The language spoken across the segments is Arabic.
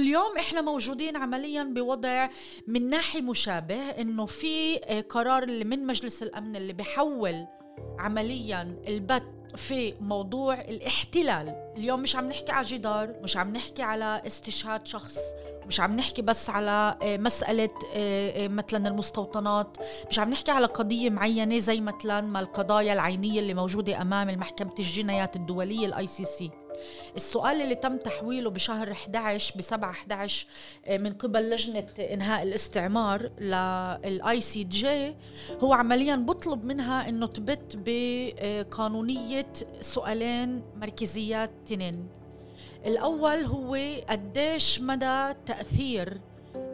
واليوم إحنا موجودين عمليا بوضع من ناحية مشابه إنه في قرار اللي من مجلس الأمن اللي بحول عمليا البت في موضوع الاحتلال. اليوم مش عم نحكي على جدار مش عم نحكي على استشهاد شخص مش عم نحكي بس على آه، مسألة آه، آه، مثلا المستوطنات مش عم نحكي على قضية معينة زي مثلا ما القضايا العينية اللي موجودة أمام المحكمة الجنايات الدولية ال ICC السؤال اللي تم تحويله بشهر 11 ب 7 11 من قبل لجنة إنهاء الاستعمار لل ICJ هو عمليا بطلب منها إنه تبت بقانونيه سؤالين مركزيات تنين. الأول هو قديش مدى تأثير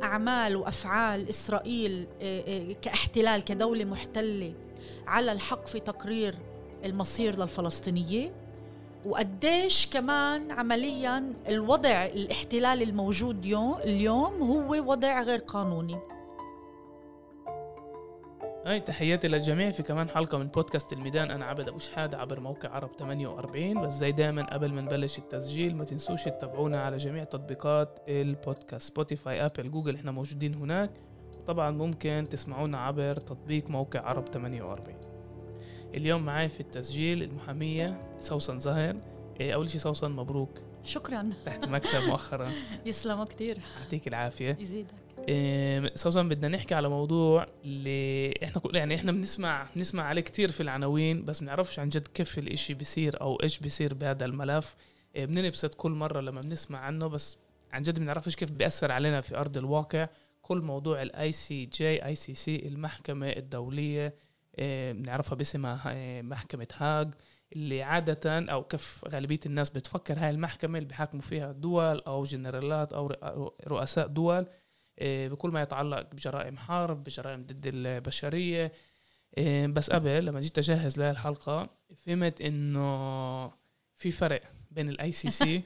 أعمال وأفعال إسرائيل آه، آه، كاحتلال كدولة محتلة على الحق في تقرير المصير للفلسطينية؟ وقديش كمان عمليا الوضع الاحتلال الموجود اليوم هو وضع غير قانوني. هاي تحياتي للجميع. في كمان حلقة من بودكاست الميدان. أنا عبد أبو شحاد عبر موقع عرب 48 بس زي دايما قبل ما نبلش التسجيل ما تنسوش تتابعونا على جميع تطبيقات البودكاست سبوتيفاي أبل جوجل إحنا موجودين هناك. وطبعا ممكن تسمعونا عبر تطبيق موقع عرب 48 اليوم معي في التسجيل المحامية سوسن زهر. إيه، أول شيء سوسن مبروك. شكرا. تحت مكتب مؤخرا. يسلموا كثير يعطيك العافية. يزيدك. إيه سوسن بدنا نحكي على موضوع اللي إحنا يعني إحنا بنسمع بنسمع عليه كثير في العناوين بس بنعرفش عن جد كيف الإشي بيصير أو إيش بيصير بهذا الملف. إيه بننبسط كل مرة لما بنسمع عنه بس عن جد بنعرفش كيف بيأثر علينا في أرض الواقع. كل موضوع الاي سي جي اي سي سي المحكمة الدولية إيه بنعرفها باسمها إيه محكمة هاغ اللي عادة أو كيف غالبية الناس بتفكر هاي المحكمة اللي بحاكموا فيها دول أو جنرالات أو رؤساء دول إيه، بكل ما يتعلق بجرائم حرب بجرائم ضد البشرية. بس قبل لما جيت أجهز لهي الحلقة فهمت إنه في فرق بين ال ICC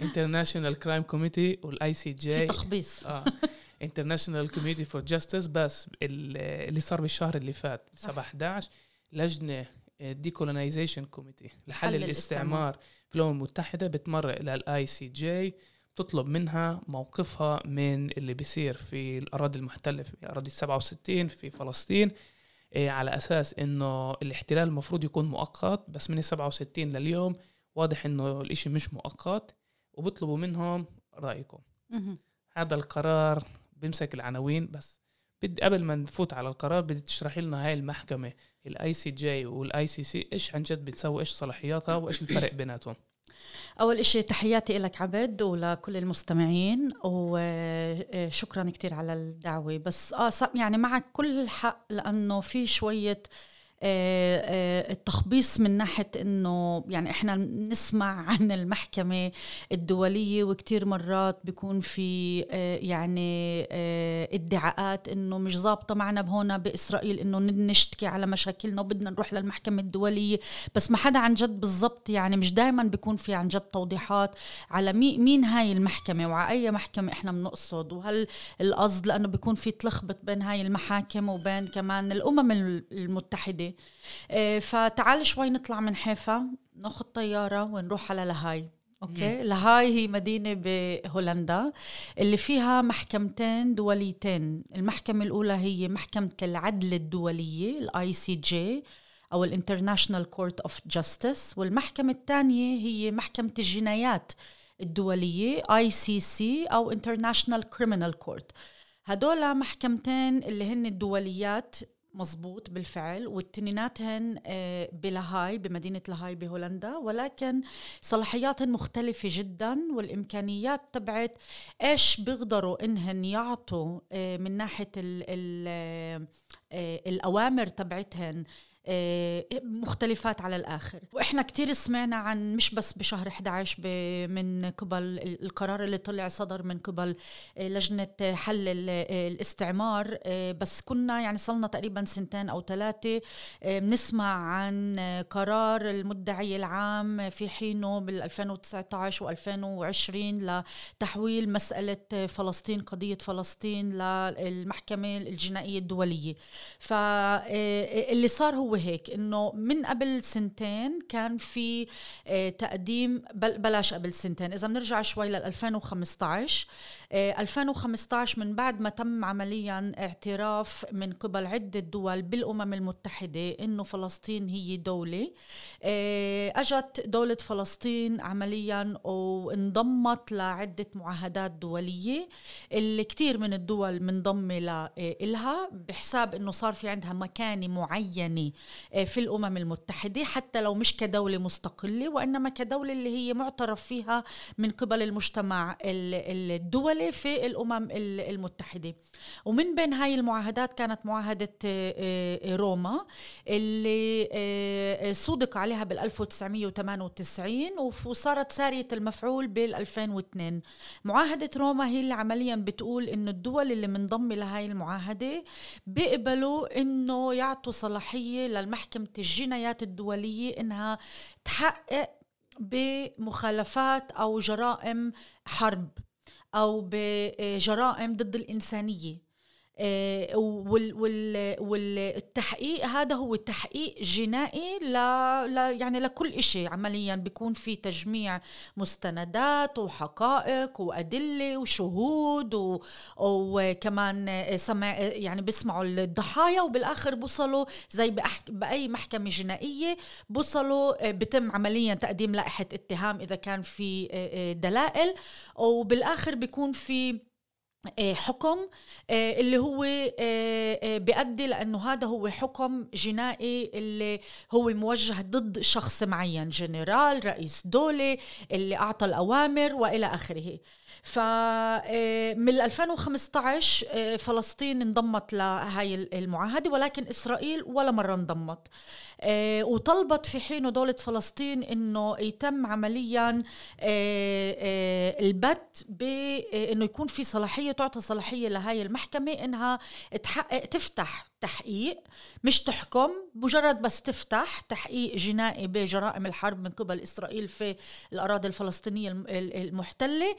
international crime committee وال ICJ في تخبيص. آه. international committee for justice بس اللي صار بالشهر اللي فات 7 11 لجنة decolonization committee لحل الاستعمار في الأمم المتحدة بتمر إلى ال ICJ تطلب منها موقفها من اللي بيصير في الأراضي المحتلة في أراضي 67 في فلسطين إيه، على أساس إنه الاحتلال المفروض يكون مؤقت بس من ال 67 لليوم واضح إنه الإشي مش مؤقت وبطلبوا منهم رأيكم. هذا القرار بيمسك العناوين بس. بدي قبل ما نفوت على القرار بدي تشرحي لنا هاي المحكمة الاي سي جي والاي سي سي إيش عن جد بتسوي؟ إيش صلاحياتها؟ وإيش الفرق بيناتهم؟ أول إشي تحياتي لك عبد ولكل المستمعين وشكرا كتير على الدعوة. بس آه يعني معك كل الحق لأنه في شوية التخبيص من ناحية إنه يعني إحنا نسمع عن المحكمة الدولية وكتير مرات بيكون في آه، يعني ادعاءات إنه مش ظابطة معنا بهنا بإسرائيل إنه نشتكي على مشاكلنا وبدنا نروح للمحكمة الدولية. بس ما حدا عن جد بالضبط يعني مش دائما بيكون في عن جد توضيحات على مين هاي المحكمة وعلى أي محكمة إحنا بنقصد. وهل القصد لأنه بيكون في تلخبط بين هاي المحاكم وبين كمان الأمم المتحدة؟ آه، فتعال شوي نطلع من حيفا ناخذ طيارة ونروح على لاهاي أوكي؟ لاهاي هي مدينة بهولندا اللي فيها محكمتين دوليتين. المحكمة الأولى هي محكمة العدل الدولية ال ICJ أو ال international court of justice والمحكمة الثانية هي محكمة الجنايات الدولية ICC أو international criminal court هدول محكمتين اللي هن الدوليات مزبوط بالفعل والتنيناتهن آه، بلاهاي بمدينة لاهاي بهولندا ولكن صلاحياتهن مختلفة جدا والإمكانيات تبعت إيش بيقدروا إنهن يعطوا آه، من ناحية ال ال آه، الأوامر تبعتهن مختلفات على الآخر. وإحنا كتير سمعنا عن مش بس بشهر 11 من قبل القرار اللي طلع صدر من قبل آه، لجنة حل الاستعمار آه، بس كنا يعني صلنا تقريبا سنتين أو ثلاثة بنسمع عن قرار المدعي العام في حينه بال 2019 و 2020 لتحويل مسألة فلسطين قضية فلسطين للمحكمة الجنائية الدولية. فاللي صار هو وهيك إنه من قبل سنتين كان في آه، تقديم بلاش قبل سنتين إذا بنرجع شوي لل 2015 2015 من بعد ما تم عمليا اعتراف من قبل عدة دول بالأمم المتحدة إنه فلسطين هي دولة أجت دولة فلسطين عمليا وانضمت لعدة معاهدات دولية اللي كثير من الدول منضمة لها بحساب إنه صار في عندها مكانة معينة آه، في الأمم المتحدة حتى لو مش كدولة مستقلة وإنما كدولة اللي هي معترف فيها من قبل المجتمع الدولي في الأمم المتحدة. ومن بين هاي المعاهدات كانت معاهدة آه، آه، روما اللي صودق عليها بال 1998 وصارت سارية المفعول بال 2002 معاهدة روما هي اللي عمليا بتقول انه الدول اللي منضمة لهي المعاهدة بيقبلوا إنه يعطوا صلاحية للمحكمة الجنايات الدولية إنها تحقق بمخالفات أو جرائم حرب أو بجرائم ضد الإنسانية. آه، والتحقيق هذا هو تحقيق جنائي ل يعني لكل شيء عمليا بيكون في تجميع مستندات وحقائق وأدلة وشهود وكمان سمع يعني بيسمعوا الضحايا وبالآخر بوصلوا زي بأي محكمة جنائية بوصلوا بتم عمليا تقديم لائحة اتهام إذا كان في آه، آه، دلائل. وبالآخر بيكون في آه، حكم آه، اللي هو آه، بيؤدي لأنه هذا هو حكم جنائي اللي هو موجه ضد شخص معين جنرال رئيس دولة اللي أعطى الأوامر وإلى آخره. فمن 2015 فلسطين انضمت لهي المعاهدة ولكن إسرائيل ولا مرة انضمت. وطلبت في حينه دولة فلسطين أنه يتم عمليا البت بأنه يكون في صلاحية تعطى صلاحية لهاي المحكمة أنها تحقق تفتح تحقيق مش تحكم مجرد بس تفتح تحقيق جنائي بجرائم الحرب من قبل إسرائيل في الأراضي الفلسطينية المحتلة. آه،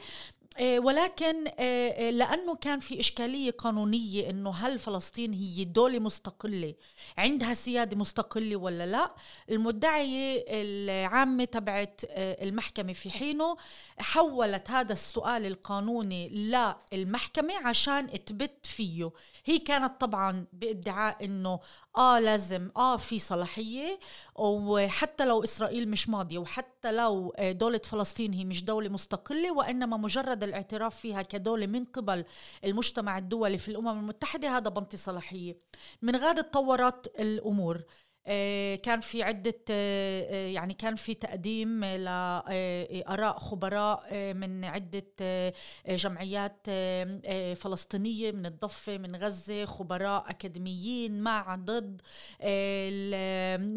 ولكن آه، آه، لأنه كان في إشكالية قانونية إنه هل فلسطين هي دولة مستقلة عندها سيادة مستقلة ولا لا المدعية العامة تبعت المحكمة في حينه حولت هذا السؤال القانوني للمحكمة عشان تبت فيه. هي كانت طبعا بإدعاء إنه آه لازم آه في صلاحية وحتى لو إسرائيل مش ماضية وحتى لو دولة فلسطين هي مش دولة مستقلة وإنما مجرد الاعتراف فيها كدولة من قبل المجتمع الدولي في الأمم المتحدة هذا بنطي صلاحية. من غاد تطورت الأمور. آه، كان في عدة آه، آه، يعني كان في تقديم لآراء خبراء من عدة جمعيات فلسطينية من الضفة من غزة خبراء أكاديميين مع ضد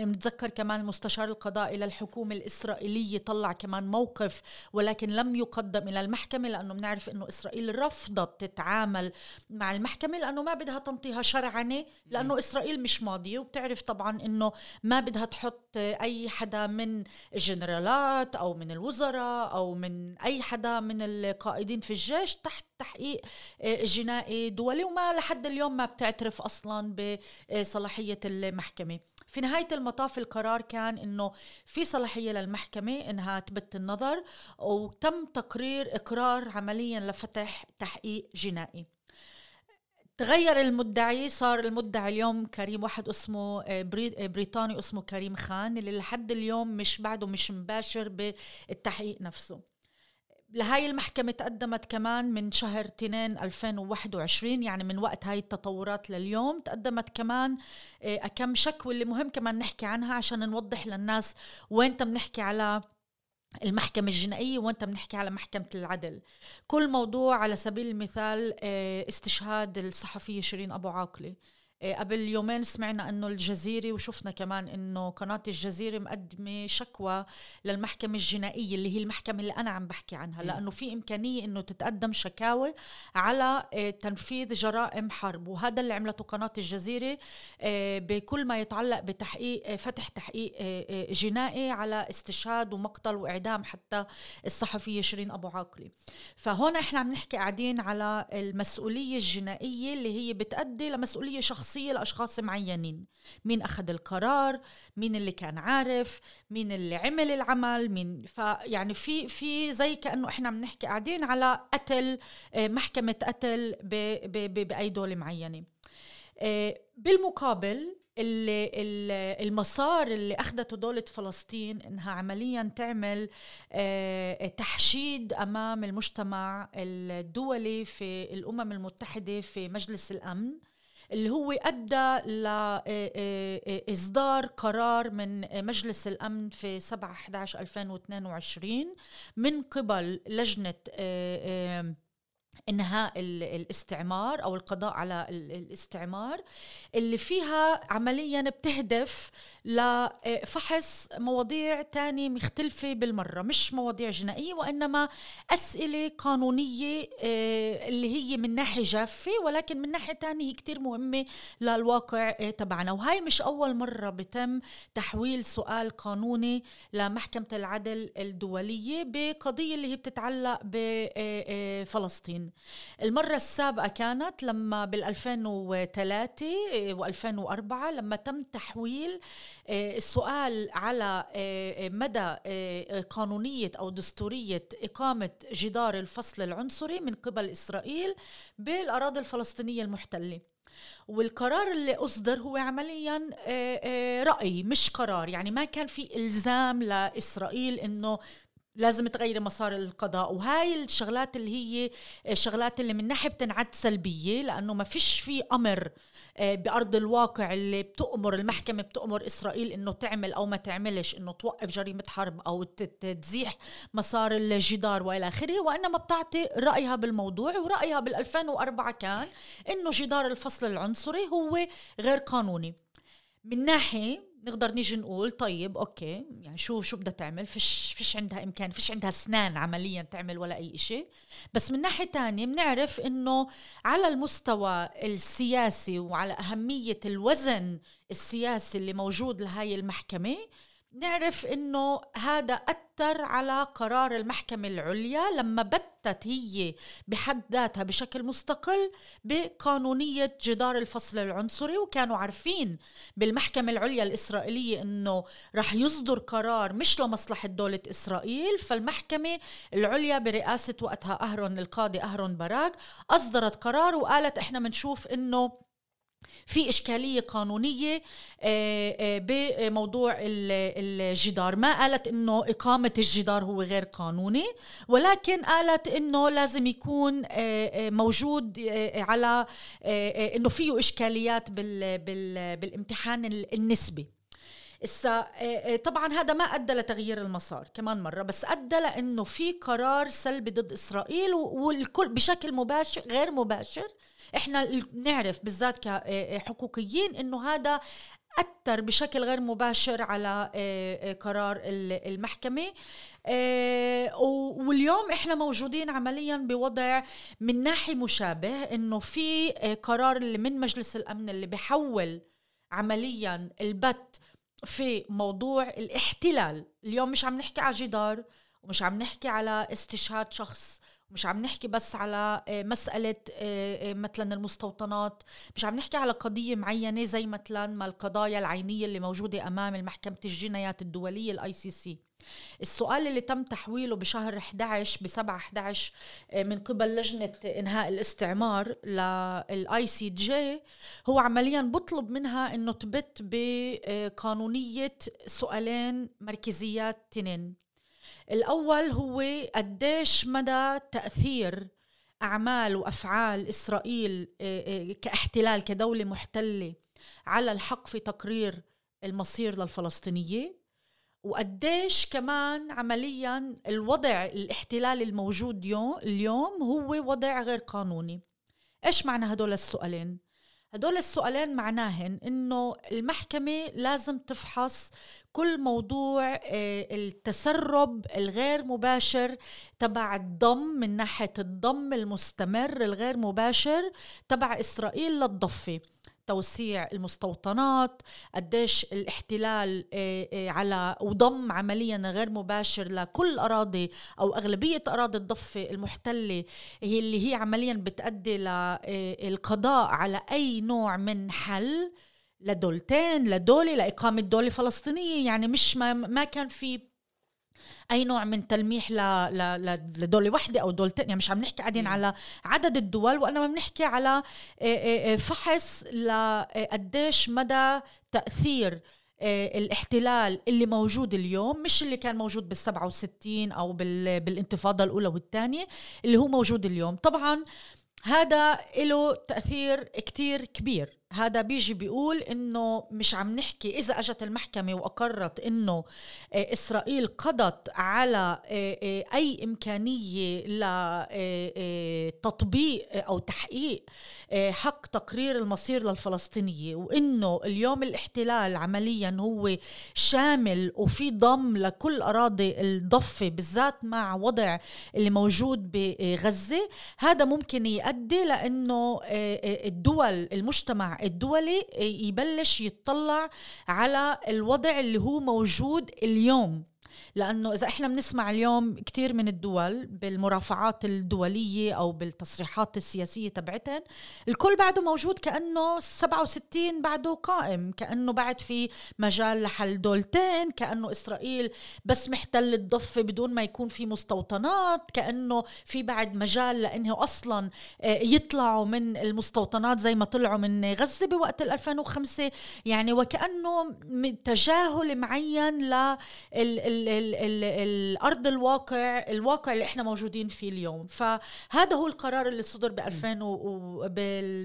نتذكر كمان المستشار القضائي للحكومة الإسرائيلية طلع كمان موقف ولكن لم يقدم إلى المحكمة لأنه بنعرف أنه إسرائيل رفضت تتعامل مع المحكمة لأنه ما بدها تنطيها شرعنة لأنه إسرائيل مش ماضية وبتعرف طبعا إنه ما بدها تحط أي حدا من الجنرالات أو من الوزراء أو من أي حدا من القائدين في الجيش تحت تحقيق آه، جنائي دولي وما لحد اليوم ما بتعترف أصلا بصلاحية المحكمة. في نهاية المطاف القرار كان إنه في صلاحية للمحكمة إنها تبت النظر وتم تقرير إقرار عمليا لفتح تحقيق جنائي. تغير المدعي صار المدعي اليوم كريم واحد اسمه آه، آه، بريطاني اسمه كريم خان اللي لحد اليوم مش بعده مش مباشر بالتحقيق نفسه. لهاي المحكمة تقدمت كمان من شهر تنين 2021 يعني من وقت هاي التطورات لليوم تقدمت كمان آه، كم شكوى اللي مهم كمان نحكي عنها عشان نوضح للناس وين تم نحكي على المحكمة الجنائية وأنت بنحكي على محكمة العدل. كل موضوع على سبيل المثال آه، استشهاد الصحفية شيرين أبو عاقلة. قبل يومين سمعنا إنه الجزيرة وشفنا كمان إنه قناة الجزيرة مقدمة شكوى للمحكمة الجنائية اللي هي المحكمة اللي أنا عم بحكي عنها. لأنه في إمكانية إنه تتقدم شكاوى على آه، تنفيذ جرائم حرب. وهذا اللي عملته قناة الجزيرة آه، بكل ما يتعلق بتحقيق فتح تحقيق جنائي على استشهاد ومقتل وإعدام حتى الصحفية شيرين أبو عاقلة. فهون إحنا عم نحكي قاعدين على المسؤولية الجنائية اللي هي بتؤدي لمسؤولية شخصية. شخصية لأشخاص معينين. مين أخذ القرار مين اللي كان عارف مين اللي عمل العمل مين فيعني في في زي كأنه إحنا بنحكي قاعدين على قتل آه، محكمة قتل بأي دولة معينة. آه، بالمقابل اللي المسار اللي أخذته دولة فلسطين إنها عمليا تعمل آه، تحشيد أمام المجتمع الدولي في الأمم المتحدة في مجلس الأمن. اللي هو أدى لاصدار قرار من مجلس الأمن في 7 11 2022 من قبل لجنة انهاء الاستعمار أو القضاء على الاستعمار اللي فيها عمليا بتهدف لفحص مواضيع تانية مختلفة بالمرة مش مواضيع جنائية وإنما أسئلة قانونية آه، اللي هي من ناحية جافة ولكن من ناحية تانية هي كتير مهمة للواقع آه، تبعنا. وهي مش أول مرة بتم تحويل سؤال قانوني لمحكمة العدل الدولية بقضية اللي هي بتتعلق بفلسطين آه، المرة السابقة كانت لما بال 2003 و2004 لما تم تحويل آه، السؤال على آه، مدى آه، قانونية أو دستورية إقامة جدار الفصل العنصري من قبل إسرائيل بالأراضي الفلسطينية المحتلة. والقرار اللي أصدر هو عمليا رأي مش قرار يعني ما كان في إلزام لإسرائيل أنه لازم تغيري مسار القضاء. وهاي الشغلات اللي هي الشغلات اللي من ناحية بتنعد سلبية لأنه ما فيش في أمر آه، بأرض الواقع اللي بتامر المحكمة بتامر إسرائيل إنه تعمل أو ما تعملش إنه توقف جريمة حرب أو تزيح مسار الجدار وإلى آخره. وإنما بتعطي رأيها بالموضوع ورأيها بال 2004 كان إنه جدار الفصل العنصري هو غير قانوني. من ناحية نقدر نيجي نقول طيب أوكي يعني شو شو بدها تعمل؟ فيش فيش عندها إمكان فيش عندها أسنان عمليا تعمل ولا أي شيء بس من ناحية تانية بنعرف إنه على المستوى السياسي وعلى أهمية الوزن السياسي اللي موجود لهاي المحكمة نعرف إنه هذا أثر على قرار المحكمة العليا لما بتت هي بحد ذاتها بشكل مستقل بقانونية جدار الفصل العنصري وكانوا عارفين بالمحكمة العليا الإسرائيلية إنه رح يصدر قرار مش لمصلحة دولة إسرائيل. فالمحكمة العليا برئاسة وقتها أهرون القاضي أهرون باراك أصدرت قرار وقالت إحنا بنشوف إنه في إشكالية قانونية آه، آه، بموضوع الجدار. ما قالت إنه إقامة الجدار هو غير قانوني ولكن قالت إنه لازم يكون آه، موجود على إنه فيه إشكاليات بالامتحان النسبي. طبعا هذا ما أدى لتغيير المسار كمان مرة بس أدى لإنه في قرار سلبي ضد إسرائيل والكل بشكل مباشر غير مباشر إحنا بنعرف بالذات كحقوقيين إنه هذا أثر بشكل غير مباشر على قرار المحكمة. واليوم إحنا موجودين عمليا بوضع من ناحية مشابه إنه في قرار اللي من مجلس الأمن اللي بحول عمليا البت في موضوع الاحتلال. اليوم مش عم نحكي على جدار ومش عم نحكي على استشهاد شخص. مش عم نحكي بس على آه، مسألة آه، آه، مثلا المستوطنات مش عم نحكي على قضية معينة زي مثلا ما القضايا العينية اللي موجودة أمام المحكمة الجنايات الدولية ال ICC السؤال اللي تم تحويله بشهر 11 ب 7 11 من قبل لجنة إنهاء الاستعمار لل ICJ هو عمليا بطلب منها إنه تبت بقانونية سؤالين مركزيات تنين. الأول هو قديش مدى تأثير أعمال وأفعال إسرائيل آه، آه، كاحتلال كدولة محتلة على الحق في تقرير المصير للفلسطينية؟ وقديش كمان عمليا الوضع الاحتلال الموجود اليوم هو وضع غير قانوني؟ إيش معنى هدول السؤالين؟ هدول السؤالين معناهن إنه المحكمة لازم تفحص كل موضوع آه، التسرب الغير مباشر تبع الضم من ناحية الضم المستمر الغير مباشر تبع إسرائيل للضفة. توسيع المستوطنات قديش الاحتلال على وضم عمليا غير مباشر لكل أراضي أو أغلبية أراضي الضفة المحتلة هي اللي هي عمليا بتأدي للقضاء على أي نوع من حل لدولتين لدولة لإقامة دولة فلسطينية. يعني مش ما, ما كان في أي نوع من تلميح ل... ل... لدوله واحدة أو دولتين يعني مش عم نحكي قاعدين على عدد الدول وإنما بنحكي على فحص لقديش مدى تأثير الاحتلال اللي موجود اليوم مش اللي كان موجود بال 67 أو بال... بالانتفاضة الأولى والثانية اللي هو موجود اليوم. طبعا هذا له تأثير كتير كبير. هذا بيجي بيقول إنه مش عم نحكي إذا أجت المحكمة وأقرت إنه آه، إسرائيل قضت على آه، آه، أي إمكانية لتطبيق أو تحقيق حق تقرير المصير للفلسطينية وإنه اليوم الاحتلال عمليا هو شامل وفي ضم لكل أراضي الضفة بالذات مع وضع اللي موجود بغزة. هذا ممكن يؤدي لإنه الدول المجتمع الدولي يبلش يتطلع على الوضع اللي هو موجود اليوم. لأنه إذا إحنا بنسمع اليوم كثير من الدول بالمرافعات الدولية أو بالتصريحات السياسية تبعتهم الكل بعده موجود كأنه 67 بعده قائم كأنه بعد في مجال لحل دولتين كأنه إسرائيل بس محتل الضفه بدون ما يكون في مستوطنات كأنه في بعد مجال لإنه أصلا آه، يطلعوا من المستوطنات زي ما طلعوا من غزة بوقت 2005 يعني وكأنه تجاهل معين لل ال ال الأرض الواقع الواقع اللي إحنا موجودين فيه اليوم. فهذا هو القرار اللي صدر ب 2000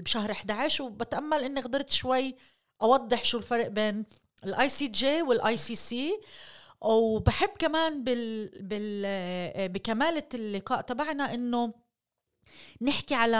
بشهر 11 وبتأمل إني قدرت شوي أوضح شو الفرق بين الاي سي جي والاي سي سي وبحب كمان بال, بال بكمالة اللقاء تبعنا إنه نحكي على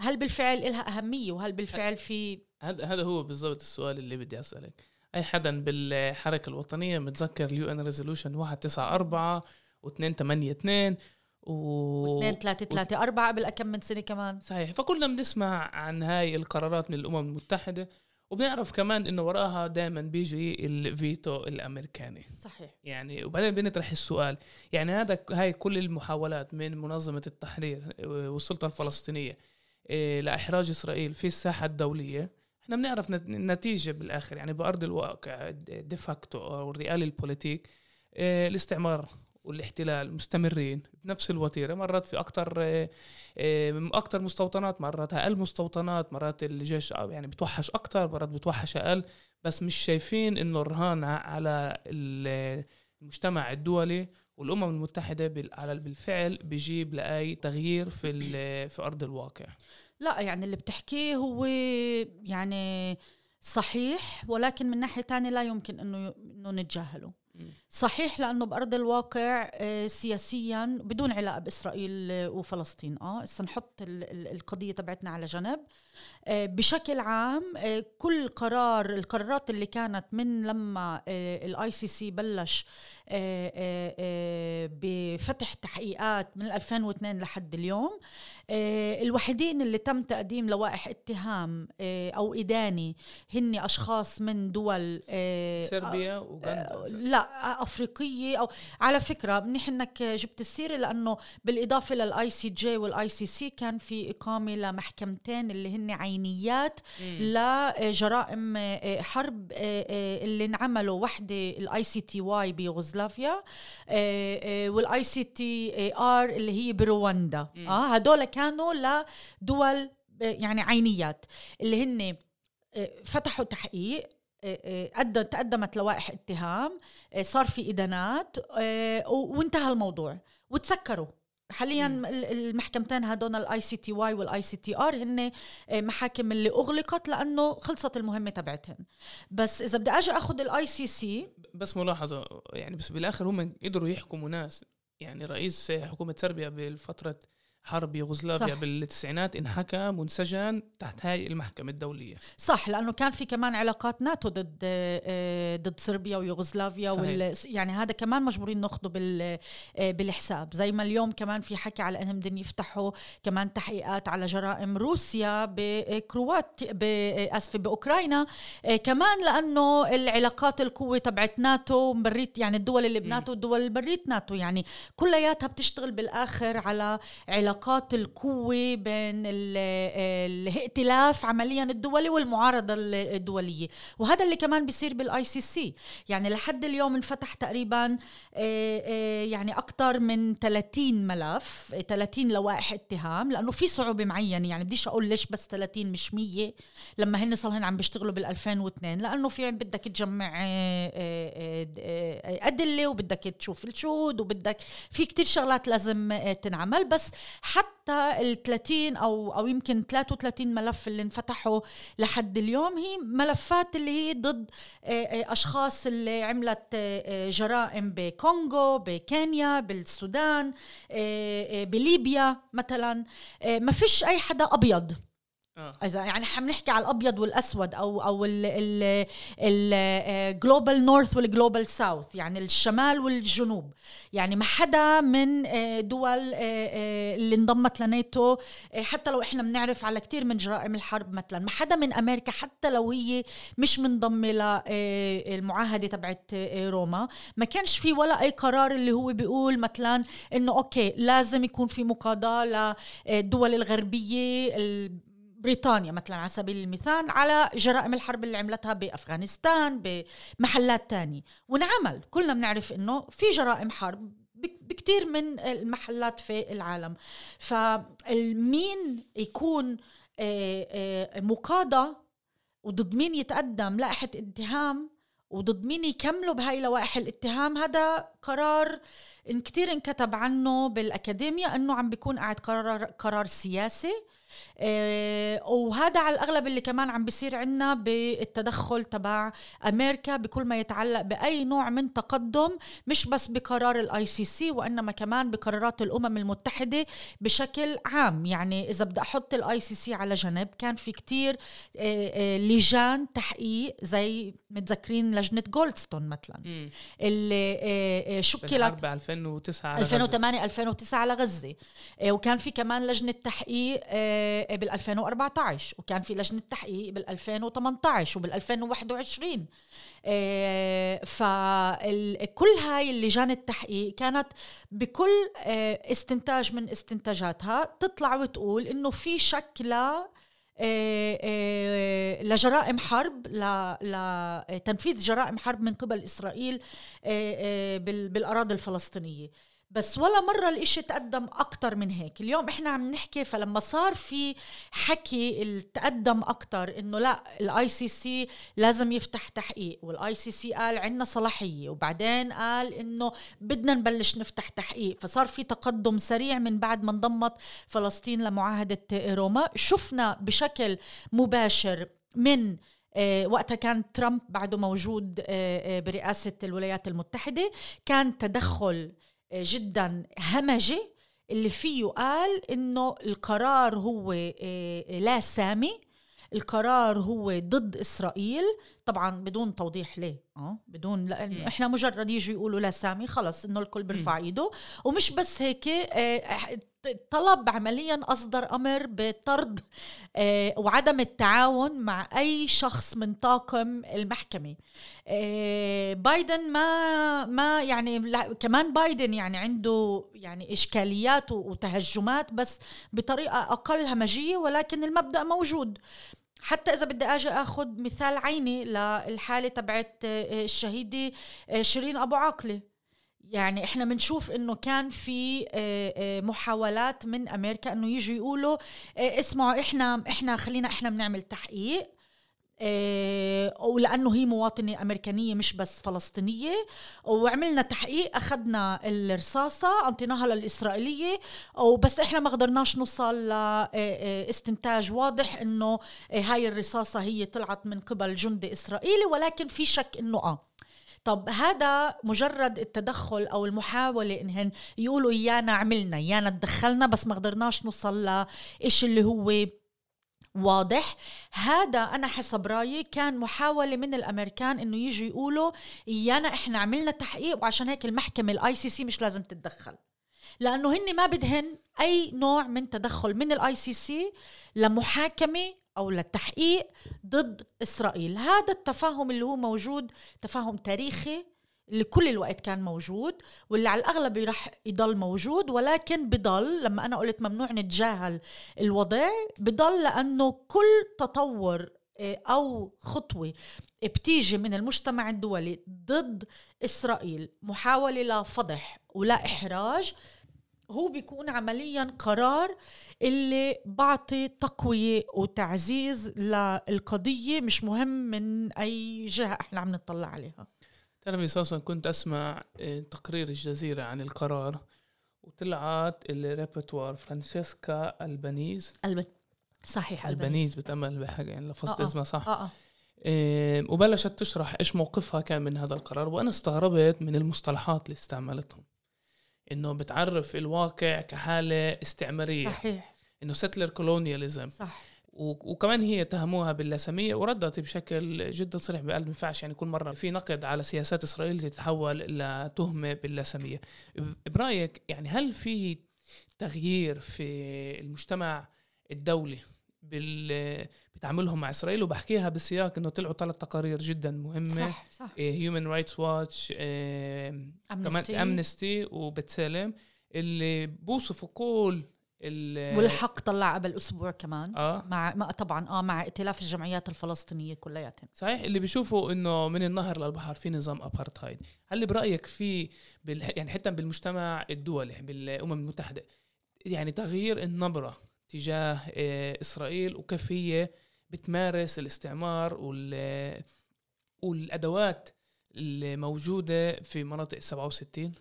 هل بالفعل إلها أهمية وهل بالفعل في هذا هذا هو بالضبط السؤال اللي بدي أسألك. اي حدا بالحركة الوطنية متذكر ال UN resolution 194 و282 و 2 3 3 4 قبل كم من سنة كمان. صحيح فكلنا بنسمع عن هاي القرارات من الأمم المتحدة وبنعرف كمان إنه وراها دائما بيجي الفيتو الأمريكاني. صحيح. يعني وبعدين بنطرح السؤال يعني هذا هاي كل المحاولات من منظمة التحرير والسلطة الفلسطينية إيه، لإحراج إسرائيل في الساحة الدولية إحنا بنعرف نتيجة بالآخر يعني بأرض الواقع de facto أو ال real ال politik آه، الاستعمار والاحتلال مستمرين بنفس الوتيرة. مرات في أكثر آه، أكثر مستوطنات مرات أقل مستوطنات مرات الجيش يعني بتوحش أكثر مرات بتوحش أقل. بس مش شايفين إنه الرهان على المجتمع الدولي والأمم المتحدة بالفعل بيجيب لأي تغيير في في أرض الواقع. لا يعني اللي بتحكيه هو يعني صحيح ولكن من ناحية تانية لا يمكن إنه إنه نتجاهله. صحيح لأنه بأرض الواقع آه، سياسيا بدون علاقة بإسرائيل وفلسطين. آه هسه نحط القضية تبعتنا على جنب. آه، بشكل عام آه، كل قرار القرارات اللي كانت من لما ال ICC بلش بفتح تحقيقات من 2002 لحد اليوم الوحيدين اللي تم تقديم لوائح اتهام أو إداني هن أشخاص من دول صربيا أوغندا. لا أفريقية أو على فكرة منيح إنك جبت السيرة لأنه بالإضافة للاي سي جي والاي سي سي كان في إقامة لمحكمتين اللي هن عينيات لجرائم آه، حرب آه، آه، اللي انعملوا وحدة ال ICTY بيوغوسلافيا وال ICTR اللي هي برواندا. آه هدول كانوا لدول يعني عينيات اللي هن فتحوا تحقيق تقدمت لوائح اتهام صار في إدانات وانتهى الموضوع. وتسكروا. حاليا المحكمتين هدول الاي سي تي واي والاي سي تي ار هن محاكم اللي أغلقت لأنه خلصت المهمة تبعتهم بس إذا بدي أجي أخذ ال ICC بس ملاحظة يعني بس بالآخر هم قدروا يحكموا ناس. يعني رئيس حكومة صربيا بالفترة حرب يوغوسلافيا بالتسعينات انحكم وانسجن تحت هاي المحكمة الدولية. صح لأنه كان في كمان علاقات ناتو ضد آه، ضد صربيا ويوغوسلافيا وال يعني هذا كمان مجبورين ناخده بال آه، بالحساب. زي ما اليوم كمان في حكي على إنهم بدهم يفتحوا كمان تحقيقات على جرائم روسيا بكروات آسفة بأوكرانيا. آه، كمان لأنه العلاقات القوة تبعت ناتو بريت يعني الدول اللي بناتو والدول اللي بريت ناتو يعني كلياتها بتشتغل بالآخر على علاقات علاقات القوة بين الائتلاف عمليا الدولي والمعارضة الدولية. وهذا اللي كمان بيصير بال ICC يعني لحد اليوم انفتح تقريبا آه، آه، يعني أكثر من 30 ملف 30 لوائح اتهام لأنه في صعوبة معينة. يعني بديش أقول ليش بس 30 مش 100 لما هن صار هن عم بيشتغلوا بال 2002 لأنه في بدك تجمع آه، أدلة وبدك تشوف الشهود وبدك في كتير شغلات لازم تنعمل. بس حتى ال 30 أو أو يمكن 33 ملف اللي انفتحوا لحد اليوم هي ملفات اللي هي ضد آه، آه، أشخاص اللي عملت آه، جرائم بكونغو بكينيا بالسودان بليبيا مثلا ما فيش أي حدا أبيض. إذا يعني حنحكي على الأبيض والأسود أو أو ال global north وال global south يعني الشمال والجنوب. يعني ما حدا من آه، دول آه، اللي انضمت لناتو حتى لو إحنا بنعرف على كثير من جرائم الحرب مثلا ما حدا من أمريكا حتى لو هي مش منضمة للمعاهده تبعت روما ما كانش في ولا أي قرار اللي هو بيقول مثلا إنه أوكي لازم يكون في مقاضاة للدول الغربية بريطانيا مثلا على سبيل المثال على جرائم الحرب اللي عملتها بأفغانستان بمحلات تانية ونعمل كلنا بنعرف إنه في جرائم حرب بكثير من المحلات في العالم. فمين يكون آه، آه، مقاضى وضد مين يتقدم لائحة اتهام وضد مين يكملوا بهاي لوائح الاتهام هذا قرار إن كتير انكتب عنه بالأكاديمية أنه عم بيكون قاعد قرار, قرار سياسي. وهذا على الأغلب اللي كمان عم بيصير عندنا بالتدخل تبع أمريكا بكل ما يتعلق بأي نوع من تقدم مش بس بقرار ال ICC وإنما كمان بقرارات الأمم المتحدة بشكل عام. يعني إذا بدي أحط ال ICC على جنب كان في كتير آه، آه، لجان تحقيق زي متذكرين لجنة جولدستون مثلا. اللي شكلت 2009 2008 2009 على غزة. وكان في كمان لجنة تحقيق بال 2014 وكان في لجنة تحقيق بال 2018 وبال 2021 فكل هاي اللجان التحقيق كانت بكل آه، استنتاج من استنتاجاتها تطلع وتقول إنه في شك ل آه، آه، لجرائم حرب لتنفيذ جرائم حرب من قبل إسرائيل بالأراضي الفلسطينية. بس ولا مرة الإشي تقدم أكتر من هيك. اليوم إحنا عم نحكي فلما صار في حكي التقدم أكتر إنه لا ال ICC لازم يفتح تحقيق وال ICC قال عنا صلاحية وبعدين قال إنه بدنا نبلش نفتح تحقيق. فصار في تقدم سريع من بعد ما انضمت فلسطين لمعاهدة روما. شفنا بشكل مباشر من آه وقتها كان ترامب بعده موجود آه آه برئاسة الولايات المتحدة. كان تدخل جدا همجي اللي فيه قال إنه القرار هو آه، لا سامي القرار هو ضد إسرائيل. طبعا بدون توضيح ليه آه بدون لأنه إحنا مجرد يجوا يقولوا لا سامي خلص إنه الكل بيرفع إيده. ومش بس هيك آه، طلب عمليا أصدر أمر بطرد آه، وعدم التعاون مع أي شخص من طاقم المحكمة. بايدن ما ما يعني كمان بايدن يعني عنده يعني إشكاليات وتهجمات بس بطريقة أقل همجيه ولكن المبدأ موجود. حتى إذا بدي أجي آخذ مثال عيني للحالة تبعت آه، الشهيدة آه، شيرين أبو عاقلة. يعني إحنا بنشوف إنه كان في آه، محاولات من أمريكا إنه يجوا يقولوا اسمعوا إحنا إحنا خلينا إحنا بنعمل تحقيق. ولأنه هي مواطنة أمريكانية مش بس فلسطينية. وعملنا تحقيق أخذنا الرصاصة أعطيناها للإسرائيلية. وبس إحنا ما قدرناش نوصل لاستنتاج واضح إنه هاي الرصاصة هي طلعت من قبل جندي إسرائيلي ولكن في شك إنه آه. طب هذا مجرد التدخل أو المحاولة انهن يقولوا ايانا عملنا ايانا تدخلنا بس ما قدرناش نوصل لإيش اللي هو واضح. هذا أنا حسب رأيي كان محاولة من الأمريكان إنه يجوا يقولوا ايانا إحنا عملنا تحقيق وعشان هيك المحكمة ال ICC مش لازم تتدخل. لأنه هن ما بدهن أي نوع من تدخل من ال ICC لمحاكمة أو للتحقيق ضد إسرائيل. هذا التفاهم اللي هو موجود تفاهم تاريخي اللي كل الوقت كان موجود واللي على الأغلب رح يضل موجود ولكن بضل لما أنا قلت ممنوع نتجاهل الوضع بضل لأنه كل تطور آه، أو خطوة بتيجي من المجتمع الدولي ضد إسرائيل محاولة لفضح ولا إحراج هو بيكون عمليا قرار اللي بعطي تقوية وتعزيز للقضية مش مهم من أي جهة إحنا عم نطلع عليها. تعرفي أساسا كنت أسمع آه، تقرير الجزيرة عن القرار وطلعت ال rapporteur فرانشيسكا ألبانيز. الب... صحيح ألبانيز. بتأمل بحاجة يعني لفظت آه، آه. اسمها صح. آه إيه، وبلشت تشرح إيش موقفها كان من هذا القرار وأنا استغربت من المصطلحات اللي استعملتهم. إنه بتعرف الواقع كحالة استعمارية. صحيح. إنه settler colonialism صح. وكمان هي اتهموها باللاسميه وردت بشكل جدا صريح بقلب ما ينفعش يعني كل مرة في نقد على سياسات إسرائيل تتحول لتهمه باللاسميه برأيك يعني هل في تغيير في المجتمع الدولي بال بتعاملهم مع إسرائيل؟ وبحكيها بسياق إنه طلعوا ثلاث تقارير جدا مهمة. صح صح. هيومن رايتس واتش كمان أمنستي. امنستي وبتسالم اللي بوصفوا كل والحق طلع قبل أسبوع كمان. آه. مع ما طبعا آه مع ائتلاف الجمعيات الفلسطينية كلياتهم. صحيح اللي بيشوفوا إنه من النهر للبحر في نظام ابارتهايد هل برأيك في بال... يعني حتى بالمجتمع الدولي بالأمم المتحدة يعني تغيير النبرة تجاه آه، إسرائيل وكيف هي بتمارس الاستعمار وال... والأدوات الموجودة في مناطق 67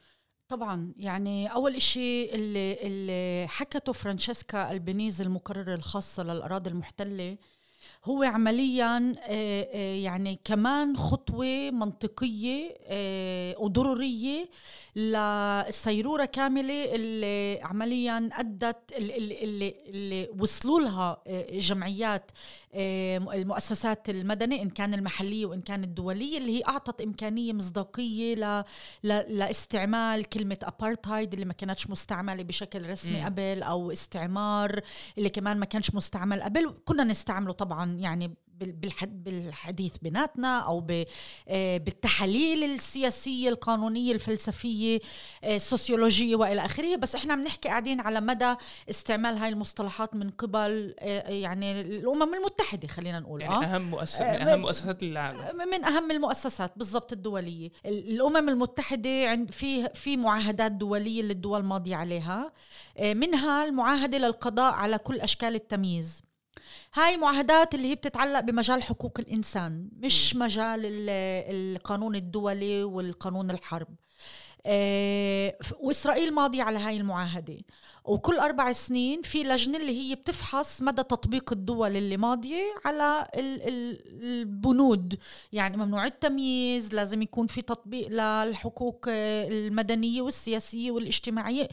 طبعا يعني أول إشي اللي اللي حكته فرانشيسكا البنيز المقرره الخاصه للأراضي المحتلة هو عمليا آه، آه، يعني كمان خطوة منطقية آه، وضرورية للسيروره كاملة اللي عمليا أدت اللي, اللي, اللي وصلوا لها جمعيات المؤسسات المدنية إن كان المحلية وإن كان الدولية اللي هي أعطت إمكانية مصداقية ل ل- لاستعمال كلمة أبارتهايد اللي ما كانتش مستعملة بشكل رسمي مم. قبل أو استعمار اللي كمان ما كانش مستعمل قبل كنا نستعمله طبعا يعني بال- بالحد بالحديث بيناتنا أو آه، بالتحاليل السياسية القانونية الفلسفية آه، السوسيولوجية وإلى آخره. بس إحنا عم نحكي قاعدين على مدى استعمال هاي المصطلحات من قبل آه، يعني الأمم المتحدة خلينا نقول يعني آه. أهم مؤسسه من أهم مؤسسات العالم. من أهم المؤسسات بالضبط الدولية. ال- الأمم المتحدة عند في في معاهدات دولية اللي الدول ماضيه عليها منها المعاهدة للقضاء على كل أشكال التمييز. هاي معاهدات اللي هي بتتعلق بمجال حقوق الإنسان مش مجال ال- القانون الدولي والقانون الحرب. آه، وإسرائيل ماضية على هاي المعاهدة. وكل أربع سنين في لجنة اللي هي بتفحص مدى تطبيق الدول اللي ماضية على ال- ال- البنود. يعني ممنوع التمييز لازم يكون في تطبيق للحقوق المدنية والسياسية والاجتماعية.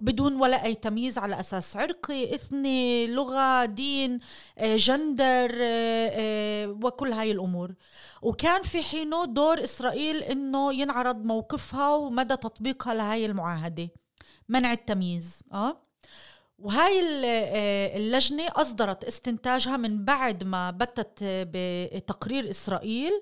بدون ولا أي تمييز على أساس عرقي إثني لغة دين آه، جندر آه، آه، وكل هاي الأمور. وكان في حينه دور إسرائيل إنه ينعرض موقفها ومدى تطبيقها لهاي المعاهدة. منع التمييز آه؟ وهاي آه، اللجنة أصدرت استنتاجها من بعد ما بتت بتقرير إسرائيل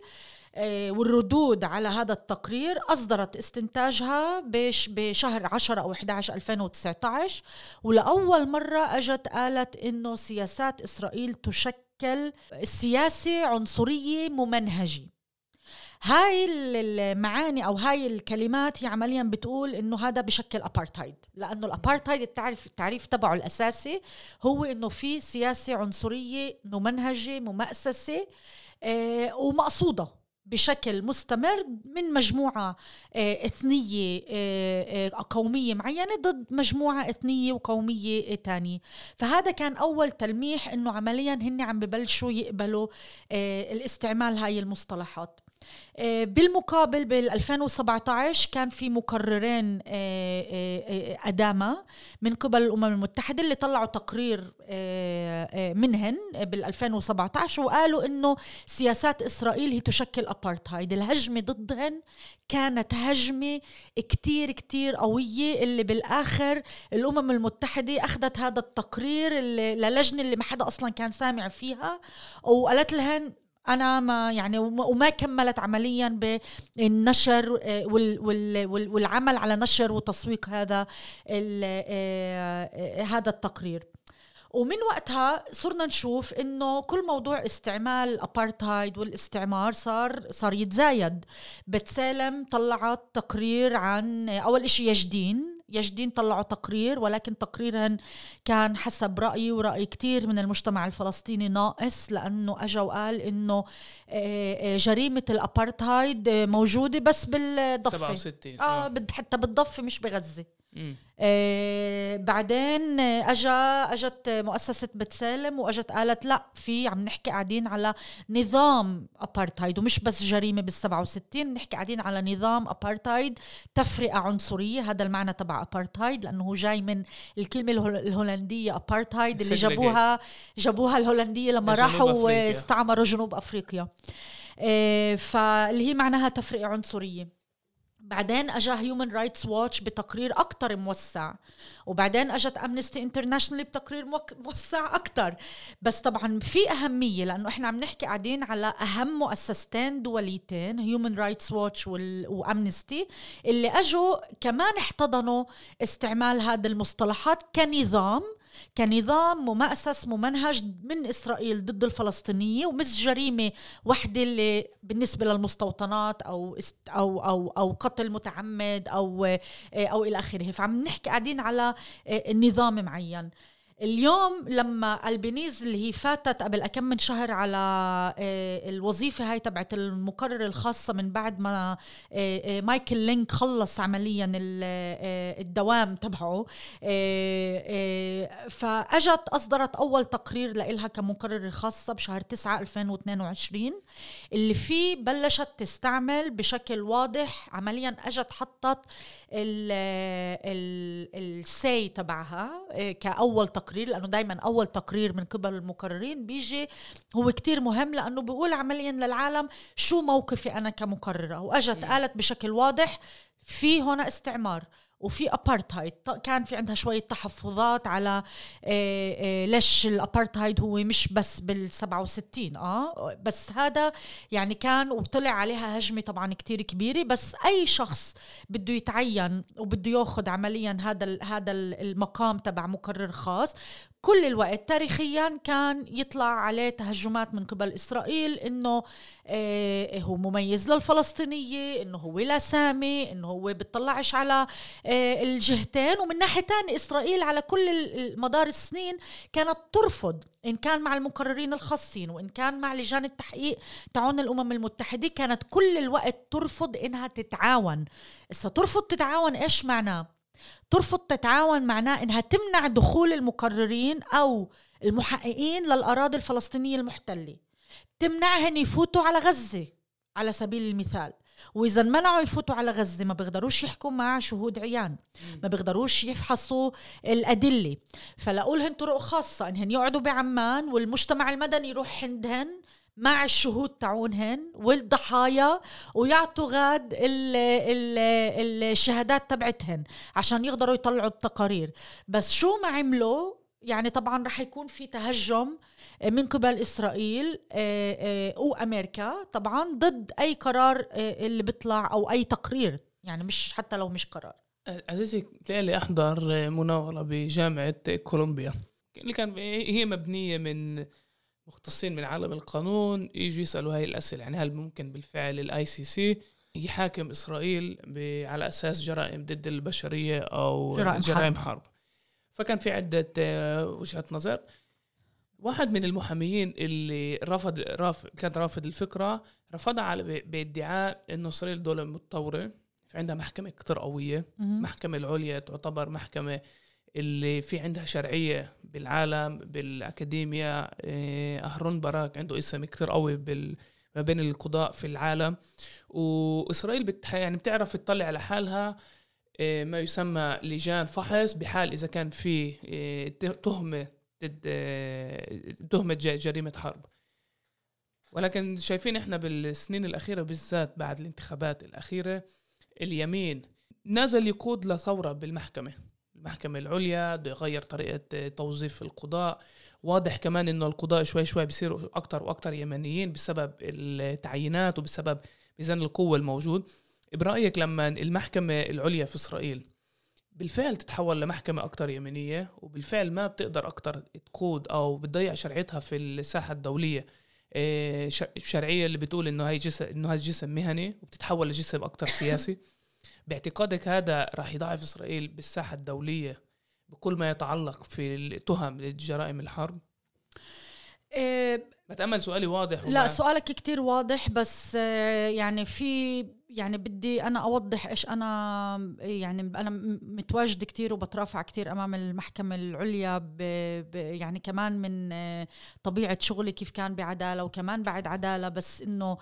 آه، والردود على هذا التقرير أصدرت استنتاجها بش بشهر 10 أو 11 2019 ولأول مرة أجت قالت إنه سياسات إسرائيل تشكل سياسة عنصرية ممنهجة. هاي ال- المعاني أو هاي الكلمات هي عمليا بتقول إنه هذا بشكل ابارتهايد لأنه الابارتهايد التعريف التعريف تبعه الأساسي هو إنه في سياسة عنصرية ممنهجة ممأسسة آه ومقصودة بشكل مستمر من مجموعة آه، إثنية آه، آه، قومية معينة ضد مجموعة إثنية وقومية تانية. فهذا كان أول تلميح إنه عمليا هن عم ببلشوا يقبلوا الاستعمال هاي المصطلحات. بالمقابل بال 2017 كان في مقررين آه، أدامة من قبل الأمم المتحدة اللي طلعوا تقرير منهن بال 2017 وقالوا إنه سياسات إسرائيل هي تشكل أبارتهايد الهجمة ضدهن كانت هجمة كتير كتير قوية اللي بالآخر الأمم المتحدة أخذت هذا التقرير اللي للجنة اللي ما حدا أصلا كان سامع فيها وقالت لهن أنا ما يعني وما كملت عمليا بالنشر آه، والعمل على نشر وتسويق هذا آه، هذا التقرير. ومن وقتها صرنا نشوف إنه كل موضوع استعمال الابارتهايد والاستعمار صار صار يتزايد. بتسالم طلعت تقرير عن أول شيء يجدين يجدين طلعوا تقرير ولكن تقريرهم كان حسب رأيي ورأي كتير من المجتمع الفلسطيني ناقص لأنه أجا وقال إنه آه، آه، جريمة الأبارتهايد موجودة بس بالضفة 67 آه, آه. حتى بالضفة مش بغزة آه بعدين اجا أجت مؤسسة بتسالم وأجت قالت لا في عم نحكي قاعدين على نظام ابارتايد ومش بس جريمة بال 67 نحكي قاعدين على نظام ابارتايد تفرقة عنصرية هذا المعنى تبع ابارتايد لأنه هو جاي من الكلمة الهولندية ابارتايد اللي جابوها جابوها الهولندية لما راحوا استعمروا جنوب أفريقيا. آه فاللي هي معناها تفرقة عنصرية. بعدين اجى هيومن رايتس واتش بتقرير أكثر موسع وبعدين اجت امنستي انترناشونال بتقرير موسع أكثر بس طبعا في أهمية لأنه إحنا عم نحكي قاعدين على أهم مؤسستين دوليتين هيومن رايتس واتش وامنستي اللي أجوا كمان احتضنوا استعمال هذه المصطلحات كنظام كنظام ممأسس ممنهج من إسرائيل ضد الفلسطينية ومش جريمة وحدة اللي بالنسبة للمستوطنات أو أو أو أو قتل متعمد أو أو إلى آخره. فعم نحكي قاعدين على نظام معين. اليوم لما البنيز اللي هي فاتت قبل كم من شهر على آه، الوظيفة هاي تبعت المقرر الخاصة من بعد ما آه، آه، مايكل لينك خلص عمليا الدوام تبعه فأجت أصدرت أول تقرير لإلها كمقرر خاصة بشهر 9 2022 اللي فيه بلشت تستعمل بشكل واضح عمليا أجت حطت السي تبعها كأول تقرير التقرير لأنه دائما أول تقرير من قبل المقررين بيجي هو كتير مهم لأنه بيقول عمليا للعالم شو موقفي أنا كمقررة وأجت قالت بشكل واضح في هنا استعمار. وفي ابارتهايد كان في عندها شوية تحفظات على آه، آه، ليش الابارتهايد هو مش بس بال 67 آه بس هذا يعني كان وطلع عليها هجمة طبعا كتير كبيرة. بس أي شخص بده يتعين وبده ياخذ عمليا هذا هذا المقام تبع مقرر خاص كل الوقت. تاريخيا كان يطلع عليه تهجمات من قبل إسرائيل إنه آه هو مميز للفلسطينية إنه هو لا سامي إنه هو بيطلعش على آه الجهتين. ومن ناحية ثانية إسرائيل على كل مدار السنين كانت ترفض إن كان مع المقررين الخاصين وإن كان مع لجان التحقيق تاعون الأمم المتحدة كانت كل الوقت ترفض إنها تتعاون. ترفض تتعاون إيش معناه؟ ترفض تتعاون معناه إنها تمنع دخول المقررين أو المحققين للأراضي الفلسطينية المحتلة. تمنعهم يفوتوا على غزة على سبيل المثال. وإذا منعوا يفوتوا على غزة ما بيقدروش يحكوا مع شهود عيان. ما بيقدروش يفحصوا الأدلة. فلأقولهن طرق خاصة إنهن يقعدوا بعمان والمجتمع المدني يروح عندهن مع الشهود تاعونهن والضحايا ويعطوا غاد ال ال الشهادات تبعتهن عشان يقدروا يطلعوا التقارير. بس شو ما عملوا يعني طبعا رح يكون في تهجم من قبل إسرائيل آه، آه، وأمريكا طبعا ضد أي قرار آه، اللي بيطلع أو أي تقرير. يعني مش حتى لو مش قرار. عزيزي لي أحضر مناورة بجامعة كولومبيا اللي كان هي مبنية من مختصين من عالم القانون يجوا يسألوا هاي الأسئلة. يعني هل ممكن بالفعل ال ICC يحاكم إسرائيل على أساس جرائم ضد البشرية أو جرائم, جرائم حرب. حرب فكان في عدة آه، وجهات نظر. واحد من المحاميين اللي رفض رافض كان رافض الفكرة رفضها على بادعاء إنه إسرائيل دولة متطورة في عندها محكمة كتير قوية محكمة العليا تعتبر محكمة اللي في عندها شرعية بالعالم بالأكاديميا آه، أهرون باراك عنده اسم كتير قوي بال ما بين القضاء في العالم. وإسرائيل بت يعني بتعرف تطلع على حالها آه، ما يسمى لجان فحص بحال إذا كان في آه، تهمة تهمة جريمة حرب. ولكن شايفين إحنا بالسنين الأخيرة بالذات بعد الانتخابات الأخيرة اليمين نزل يقود لثورة بالمحكمة. المحكمة العليا بده يغير طريقة توظيف القضاء. واضح كمان إنه القضاء شوي شوي بيصيروا أكثر وأكثر يمنيين بسبب التعيينات وبسبب ميزان القوة الموجود. برأيك لما المحكمة العليا في إسرائيل بالفعل تتحول لمحكمة أكتر يمنية وبالفعل ما بتقدر أكتر تقود أو بتضيع شرعيتها في الساحة الدولية آه، شرعية اللي بتقول إنه هي جسم إنه هذا جسم مهني وبتتحول لجسم أكثر سياسي؟ باعتقادك هذا راح يضعف إسرائيل بالساحة الدولية بكل ما يتعلق في التهم لجرائم الحرب؟ إيه بتأمل سؤالي واضح لا سؤالك كتير واضح بس آه، يعني في يعني بدي أنا أوضح إيش أنا يعني أنا متواجده كثير وبترافع كثير أمام المحكمة العليا ب ب يعني كمان من آه، طبيعة شغلي كيف كان بعدالة وكمان بعد عدالة بس إنه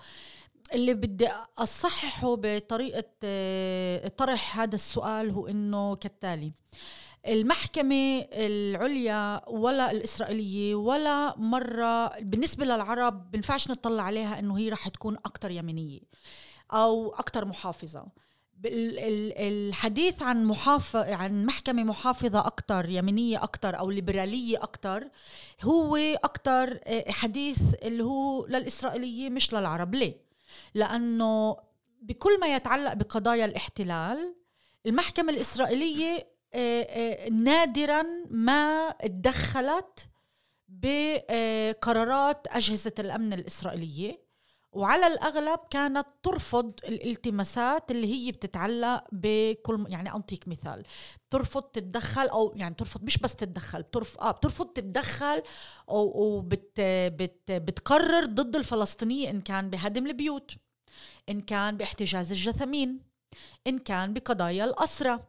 اللي بدي أصححه بطريقة آه، طرح هذا السؤال هو إنه كالتالي المحكمة العليا ولا الإسرائيلية ولا مرة بالنسبة للعرب بنفعش نطلع عليها إنه هي رح تكون أكتر يمينية أو أكتر محافظة الحديث عن محافظ عن محكمة محافظة أكتر يمينية أكتر أو ليبرالية أكتر هو أكتر آه، حديث اللي هو للإسرائيلية مش للعرب ليه؟ لأنه بكل ما يتعلق بقضايا الاحتلال المحكمة الإسرائيلية آه، آه، نادرا ما تدخلت بقرارات أجهزة الأمن الإسرائيلية. وعلى الأغلب كانت ترفض الالتماسات اللي هي بتتعلق بكل يعني أعطيك مثال. ترفض تتدخل أو يعني ترفض مش بس تتدخل بترفض آه بترفض تتدخل وبت بت بتقرر ضد الفلسطينية إن كان بهدم البيوت إن كان باحتجاز الجثمين إن كان بقضايا الأسرة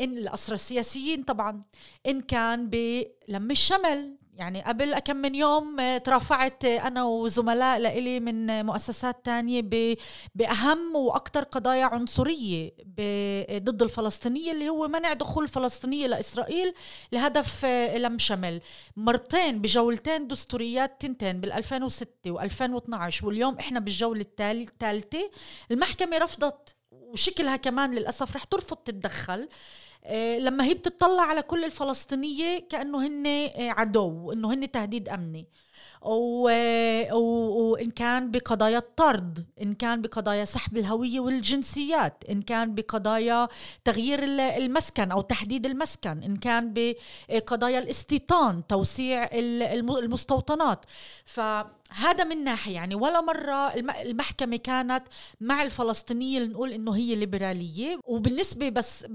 إن الأسرى السياسيين طبعا إن كان بلم الشمل. يعني قبل كم من يوم آه، ترافعت آه، أنا وزملاء لإلي من مؤسسات تانية بأهم وأكثر قضايا عنصرية ضد الفلسطينية اللي هو منع دخول الفلسطينية لإسرائيل لهدف آه، لم شمل. مرتين بجولتين دستوريات تنتين بال 2006 و2012 واليوم إحنا بالجولة الثالثة المحكمة رفضت وشكلها كمان للأسف رح ترفض تتدخل. آه، لما هي بتطلع على كل الفلسطينية كأنه هن آه، عدو إنه هن تهديد أمني. وإن كان بقضايا الطرد إن كان بقضايا سحب الهوية والجنسيات إن كان بقضايا تغيير المسكن أو تحديد المسكن إن كان بقضايا الاستيطان توسيع المستوطنات. فهذا من ناحية يعني ولا مرة المحكمة كانت مع الفلسطينية نقول إنه هي ليبرالية. وبالنسبة بس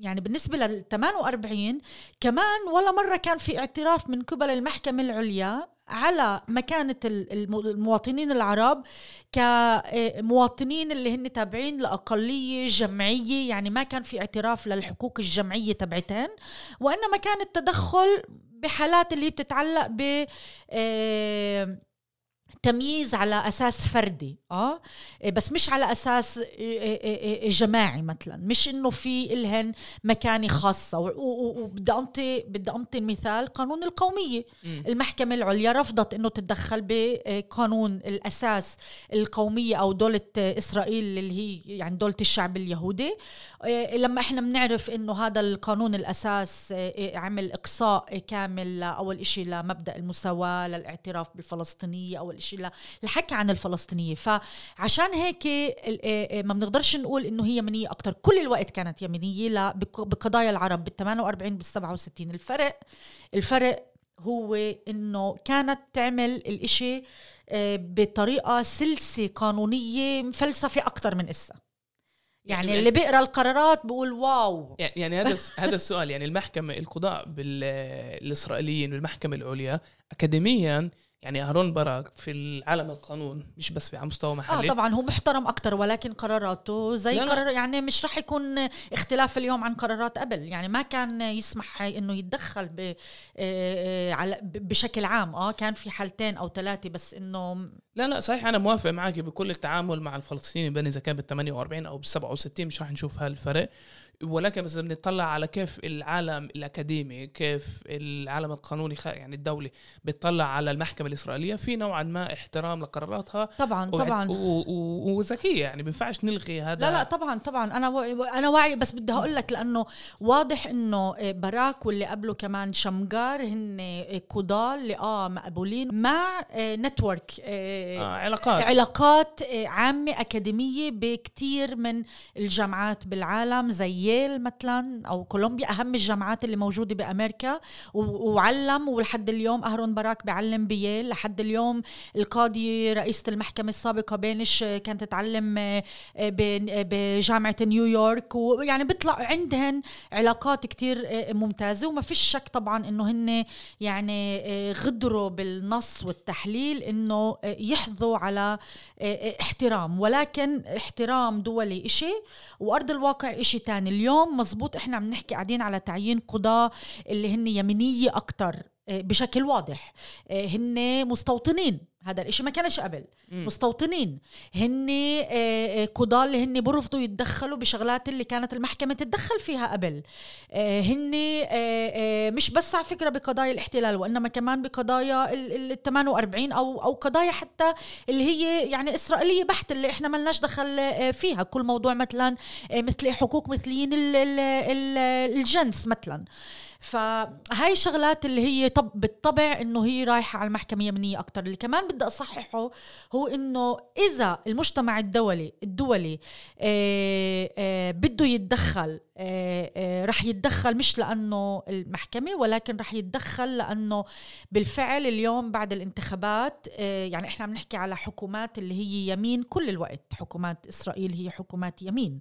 يعني بالنسبة لل 48 كمان ولا مرة كان في اعتراف من قبل المحكمة العليا على مكانة المواطنين العرب كمواطنين اللي هن تابعين لأقلية جمعية يعني ما كان في اعتراف للحقوق الجمعية تبعتين وإنما كان التدخل بحالات اللي بتتعلق ب تمييز على أساس فردي آه؟ بس مش على أساس آه، آه، جماعي مثلا. مش إنه في إلهن مكانة خاصة. وبدي أنطي بدي أنطي مثال قانون القومية. م. المحكمة العليا رفضت إنه تتدخل بقانون الأساس القومية أو دولة إسرائيل اللي هي يعني دولة الشعب اليهودي. لما إحنا بنعرف إنه هذا القانون الأساس عمل إقصاء كامل أول شيء لمبدأ المساواة للاعتراف بالفلسطينية أول شيء الحكي عن الفلسطينية. فعشان هيك آه، آه، ما بنقدرش نقول إنه هي يمنيه أكثر كل الوقت كانت يمنيه بقضايا العرب. بال 48 بال 67 الفرق الفرق هو إنه كانت تعمل الإشي آه، بطريقة سلسة قانونية مفلسفة أكثر من إسا. يعني, يعني اللي بيقرأ القرارات بقول واو. يعني هذا هذا السؤال. يعني المحكمة القضاء بالاسرائيليين والمحكمة العليا اكاديميا يعني هارون برك في العالم القانون مش بس على مستوى محلي. آه طبعا هو محترم أكثر ولكن قراراته زي لا قرار يعني مش رح يكون اختلاف اليوم عن قرارات قبل. يعني ما كان يسمح إنه يتدخل ب آه، آه، على بشكل عام. آه كان في حالتين أو ثلاثة بس إنه لا لا صحيح أنا موافق معك بكل التعامل مع الفلسطيني بين إذا كان بال 48 أو بال 67 مش رح نشوف هالفرق. ولكن بس بنطلع على كيف العالم الأكاديمي كيف العالم القانوني يعني الدولي بيطلع على المحكمة الإسرائيلية. في نوعا ما احترام لقراراتها طبعا طبعا. وذكية يعني بينفعش نلغي هذا. لا لا طبعا طبعا. أنا و... أنا واعي بس بدي أقول لك لأنه واضح إنه باراك واللي قبله كمان شمجار هن قضاه اللي آه مقبولين مع network آه, آه علاقات. علاقات عامة أكاديمية بكثير من الجامعات بالعالم زي ييل مثلا أو كولومبيا أهم الجامعات اللي موجودة بأمريكا وعلم ولحد اليوم أهرون باراك بيعلم بييل لحد اليوم القاضي رئيسة المحكمة السابقة بينش كانت تتعلم آه، بجامعة نيويورك ويعني بيطلع عندهن علاقات كتير آه، ممتازة. وما فيش شك طبعا إنه هن يعني آه، غدروا بالنص والتحليل إنه يحظوا على احترام. ولكن احترام دولي إشي وأرض الواقع إشي تاني. اليوم مزبوط إحنا عم نحكي قاعدين على تعيين قضاة اللي هن يمينية أكتر. آه، بشكل واضح. آه، هن مستوطنين. هذا الإشي ما كانش قبل. م. مستوطنين. هن آه، قضاة اللي هن برفضوا يتدخلوا بشغلات اللي كانت المحكمة تتدخل فيها قبل. هن مش بس على فكرة بقضايا الاحتلال وإنما كمان بقضايا ال 48 أو أو قضايا حتى اللي هي يعني إسرائيلية بحت اللي إحنا ملناش دخل فيها. كل موضوع مثلا مثل حقوق مثليين الجنس مثلا. فهاي شغلات اللي هي طب بالطبع إنه هي رايحة على المحكمة اليمنية أكثر اللي كمان بدي أصححه هو إنه إذا المجتمع الدولي الدولي آه، آه، بده يتدخل آه، رح يتدخل مش لأنه المحكمة ولكن رح يتدخل لأنه بالفعل اليوم بعد الانتخابات يعني إحنا عم نحكي على حكومات اللي هي يمين كل الوقت. حكومات إسرائيل هي حكومات يمين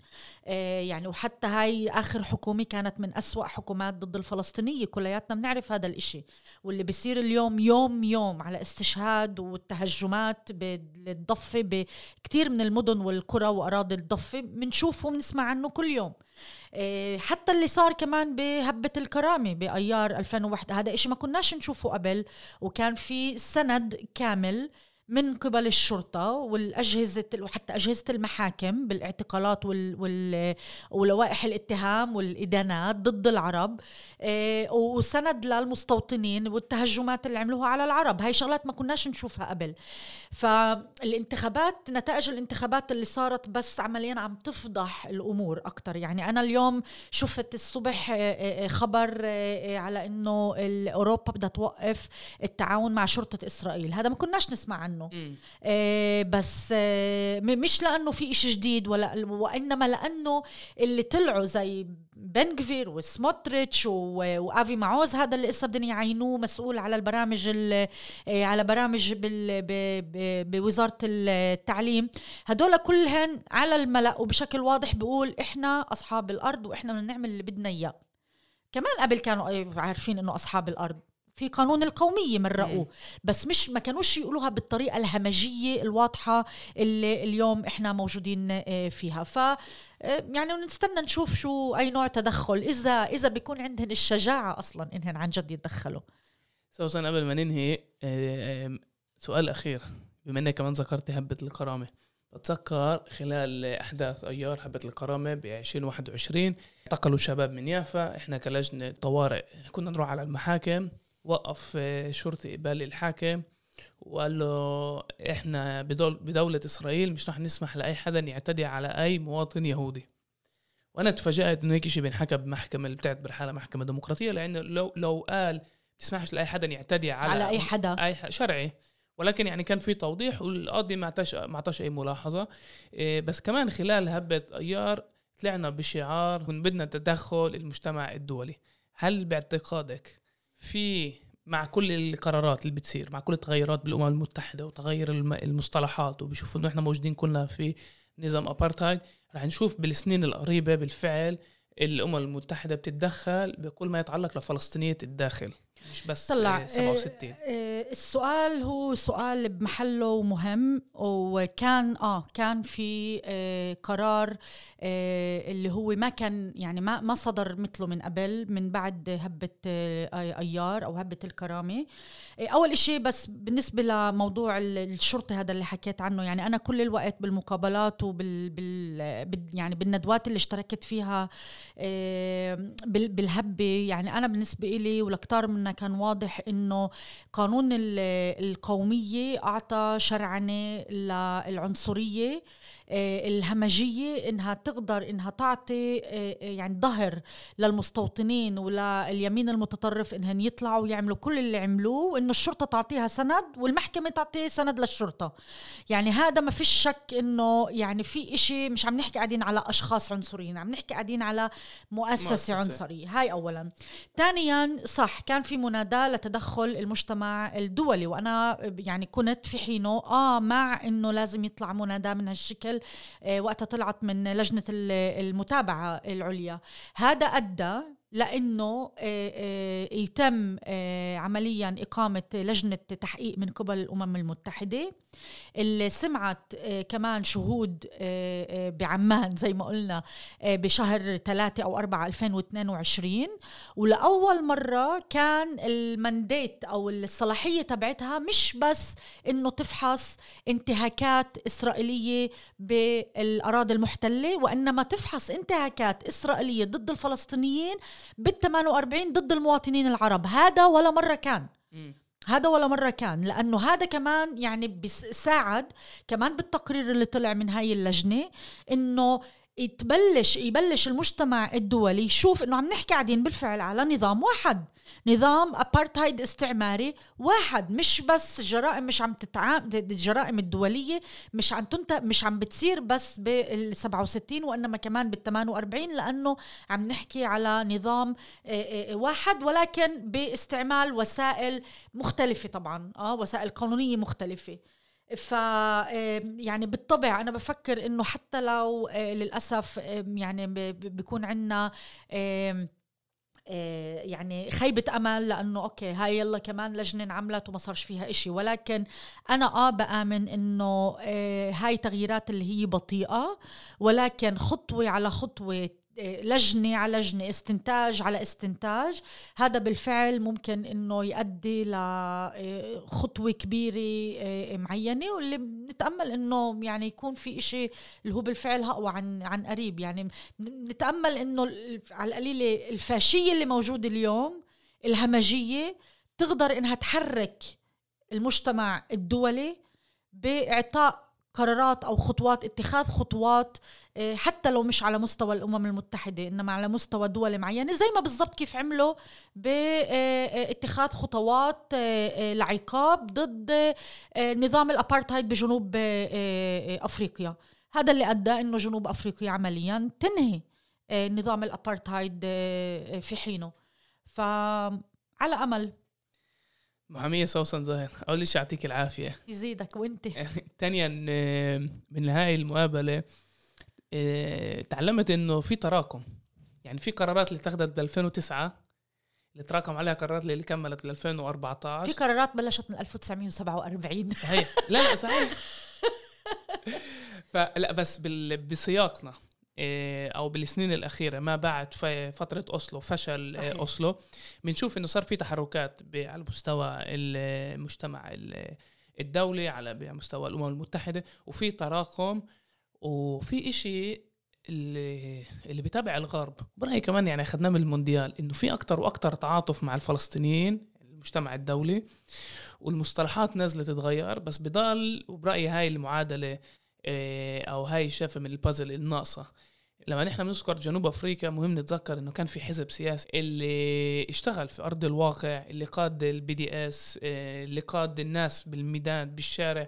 يعني وحتى هاي آخر حكومة كانت من أسوأ حكومات ضد الفلسطينية كلياتنا بنعرف هذا الإشي. واللي بيصير اليوم يوم يوم على استشهاد والتهجمات بالضفه بكثير من المدن والقرى وأراضي الضفة بنشوفه بنسمع عنه كل يوم. إيه، حتى اللي صار كمان بهبة الكرامة بأيار 2001 هذا إشي ما كناش نشوفه قبل وكان في سند كامل من قبل الشرطة والأجهزة وحتى أجهزة المحاكم بالإعتقالات وال وال ولوائح الاتهام والإدانات ضد العرب إيه وسند للمستوطنين والتهجمات اللي عملوها على العرب. هاي شغلات ما كناش نشوفها قبل. فالانتخابات نتائج الانتخابات اللي صارت بس عمليا عم تفضح الأمور أكتر. يعني أنا اليوم شفت الصبح إيه، إيه، خبر على أنه أوروبا بدها توقف التعاون مع شرطة إسرائيل. هذا ما كناش نسمع عنه. عنه آه بس آه مش لأنه في إشي جديد ولا وإنما لأنه اللي طلعوا زي بنكفير وسموتريتش وآفي معوز هذا اللي لسه بدهم يعينوه مسؤول على البرامج آه، على برامج بوزارة التعليم. هدول كلهن على الملأ وبشكل واضح بيقول إحنا أصحاب الأرض وإحنا بدنا نعمل اللي بدنا إياه. كمان قبل كانوا عارفين إنه أصحاب الأرض. في قانون القومية مرقوه بس مش ما كانوش يقولوها بالطريقة الهمجية الواضحة اللي اليوم إحنا موجودين آه، فيها. ف آه، يعني نستنى نشوف شو أي نوع تدخل إذا إذا بيكون عندهن الشجاعة أصلا إنهن عن جد يتدخلوا. سوسن قبل ما ننهي آه، سؤال أخير. بما إنك كمان ذكرتي هبه الكرامة. بتذكر خلال أحداث أيار حبة الكرامة ب 2021 اعتقلوا شباب من يافا. إحنا كلجنة طوارئ كنا نروح على المحاكم. وقف شرطي قبال الحاكم وقال له إحنا بدول بدولة إسرائيل مش رح نسمح لأي حدا يعتدي على أي مواطن يهودي. وأنا تفاجأت إنه هيك شيء بينحكى بمحكمة اللي بتعتبر حالها محكمة ديمقراطية لأنه لو لو قال بيسمحش لأي حدا يعتدي على على أي حدا. أي شرعي. ولكن يعني كان في توضيح والقاضي ما اعطاش ما اعطاش أي ملاحظة. إيه، بس كمان خلال هبة أيار طلعنا بشعار بدنا تدخل المجتمع الدولي. هل باعتقادك في مع كل القرارات اللي بتصير مع كل التغيرات بالأمم المتحدة وتغير المصطلحات وبيشوفوا إنه إحنا موجودين كلنا في نظام ابارتهايد رح نشوف بالسنين القريبة بالفعل الأمم المتحدة بتتدخل بكل ما يتعلق لفلسطينية الداخل. مش بس طلع آه، 67 آه، آه، السؤال هو سؤال بمحله ومهم وكان آه كان في آه قرار آه اللي هو ما كان يعني ما ما صدر مثله من قبل من بعد هبة آه أيار أو هبة الكرامة. آه أول إشي بس بالنسبة لموضوع ال- الشرطة هذا اللي حكيت عنه يعني أنا كل الوقت بالمقابلات وبال بال يعني بالندوات اللي اشتركت فيها آه، بال- بالهبة يعني أنا بالنسبة إلي ولكتار كان واضح إنه قانون ال- القومية أعطى شرعنة للعنصرية. الهمجية إنها تقدر إنها تعطي آه، يعني ظهر للمستوطنين ولليمين المتطرف انهم يطلعوا ويعملوا كل اللي عملوه وإنه الشرطة تعطيها سند والمحكمة تعطي سند للشرطة يعني هذا ما فيش شك إنه يعني في إشي مش عم نحكي قاعدين على أشخاص عنصريين عم نحكي قاعدين على مؤسسة. مؤسسة. عنصرية هاي اولا ثانيا صح كان في مناداة لتدخل المجتمع الدولي وأنا يعني كنت في حينه آه مع إنه لازم يطلع مناداة من هالشكل آه وقتها طلعت من لجنة ال- المتابعة العليا. هذا أدى لأنه آه، آه، يتم آه، عمليا إقامة لجنة تحقيق من قبل الأمم المتحدة. اللي سمعت كمان شهود بعمان زي ما قلنا بشهر 3 أو 4 2022 ولأول مرة كان المنديت أو الصلاحية تبعتها مش بس إنه تفحص انتهاكات إسرائيلية بالأراضي المحتلة وإنما تفحص انتهاكات إسرائيلية ضد الفلسطينيين بال 48 ضد المواطنين العرب. هذا ولا مرة كان. هذا ولا مرة كان. لأنه هذا كمان يعني بيساعد كمان بالتقرير اللي طلع من هاي اللجنة إنه يتبلش يبلش المجتمع الدولي يشوف إنه عم نحكي قاعدين بالفعل على نظام واحد. نظام ابارتهايد استعماري واحد. مش بس جرائم مش عم تتعامل الجرائم الدولية مش عم تنت مش عم بتصير بس بال 67 وإنما كمان بال 48 لأنه عم نحكي على نظام آه، آه، واحد. ولكن باستعمال وسائل مختلفة طبعا. آه وسائل قانونية مختلفة. ف آه، يعني بالطبع أنا بفكر إنه حتى لو آه، للأسف آه، يعني بيكون عندنا يعني خيبة أمل لأنه أوكي هاي يلا كمان لجنة انعملت وما صارش فيها إشي. ولكن أنا آه بآمن إنه آه، هاي تغييرات اللي هي بطيئة. ولكن خطوة على خطوة آه، لجنة على لجنة استنتاج على استنتاج. هذا بالفعل ممكن إنه يؤدي لخطوة كبيرة آه، معينة. واللي بنتأمل إنه يعني يكون في إشي اللي هو بالفعل اقوى عن عن قريب. يعني نتأمل إنه على القليلة الفاشية اللي موجودة اليوم الهمجية تقدر إنها تحرك المجتمع الدولي بإعطاء قرارات أو خطوات اتخاذ خطوات آه، حتى لو مش على مستوى الأمم المتحدة إنما على مستوى دول معينة زي ما بالضبط كيف عملوا باتخاذ خطوات آه، آه، لعقاب ضد نظام الأبارتهايد بجنوب أفريقيا. هذا اللي أدى إنه جنوب أفريقيا عمليا تنهي نظام الأبارتهايد في حينه. فعلى أمل. محامية سوسن زاهر أول شيء يعطيك العافية؟ يزيدك وأنت. ثانيا آه، من هاي المقابلة آه، تعلمت إنه في تراكم. يعني في قرارات اللي اتخذت ب 2009 اللي تراكم عليها قرارات اللي كملت بال 2014 في قرارات بلشت من 1947 صحيح. لا لا صحيح. فلا بس بال... بسياقنا. أو بالسنين الأخيرة ما بعد ف- فترة أوسلو فشل صحيح. صحيح. أوسلو بنشوف إنه صار في تحركات على مستوى المجتمع ال- الدولي على مستوى الأمم المتحدة وفي تراكم وفي إشي اللي اللي بيتابع الغرب برأيي كمان يعني أخذناه من المونديال إنه في أكتر وأكتر تعاطف مع الفلسطينيين المجتمع الدولي والمصطلحات نازلة تتغير بس بضل وبرأيي هاي المعادلة إيه، أو هاي الشقفة من البازل الناقصة لما نحن بنذكر جنوب أفريقيا مهم نتذكر إنه كان في حزب سياسي اللي اشتغل في أرض الواقع اللي قاد ال BDS اللي قاد الناس بالميدان بالشارع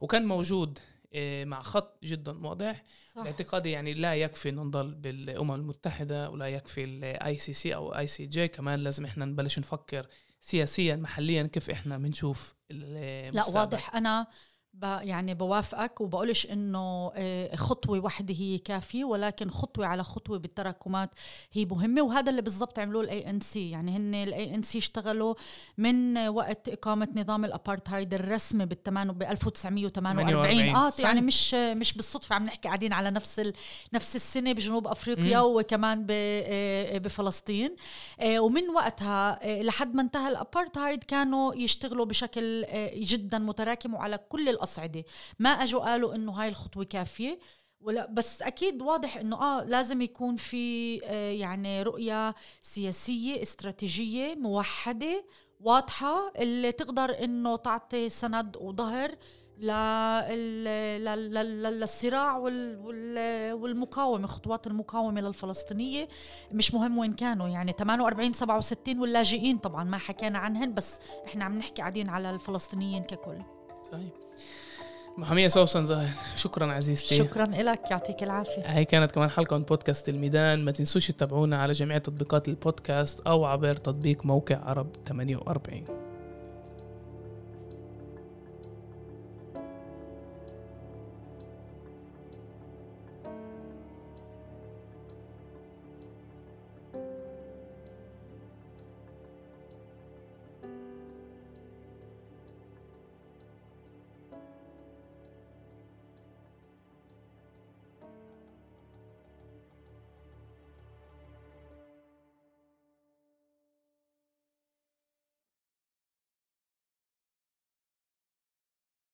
وكان موجود إيه، مع خط جدا واضح. صح. باعتقادي يعني لا يكفي إنه نضل بالأمم المتحدة ولا يكفي ال ICC أو ICJ كمان لازم إحنا نبلش نفكر سياسيا محليا كيف إحنا بنشوف لا واضح. أنا يعني بوافقك وبقولش إنه آه، خطوة واحدة هي كافية ولكن خطوة على خطوة بالتراكمات هي مهمة وهذا اللي بالضبط عملوه ال ANC يعني هن ال ANC اشتغلوا من وقت إقامة نظام الأبارتهايد الرسمي بالتمان ب 1948 آه يعني مش مش بالصدفة عم نحكي قاعدين على نفس ال... نفس السنة بجنوب أفريقيا م. وكمان ب... آه، بفلسطين. آه، ومن وقتها لحد ما انتهى الأبارتهايد كانوا يشتغلوا بشكل جدا متراكم وعلى كل الأصعدة. ما أجوا قالوا إنه هاي الخطوة كافية. ولا بس أكيد واضح إنه آه لازم يكون في آه يعني رؤية سياسية استراتيجية موحدة واضحة اللي تقدر إنه تعطي سند وظهر للصراع والمقاومة خطوات المقاومة للفلسطينية. مش مهم وين كانوا يعني 48 67 واللاجئين طبعا ما حكينا عنهن بس إحنا عم نحكي قاعدين على الفلسطينيين ككل. صحيح محمية سوسن زاهد شكرا عزيزتي. شكرا لك يعطيك العافية. هي كانت كمان حلقة من بودكاست الميدان. ما تنسوش تتابعونا على جميع تطبيقات البودكاست أو عبر تطبيق موقع عرب 48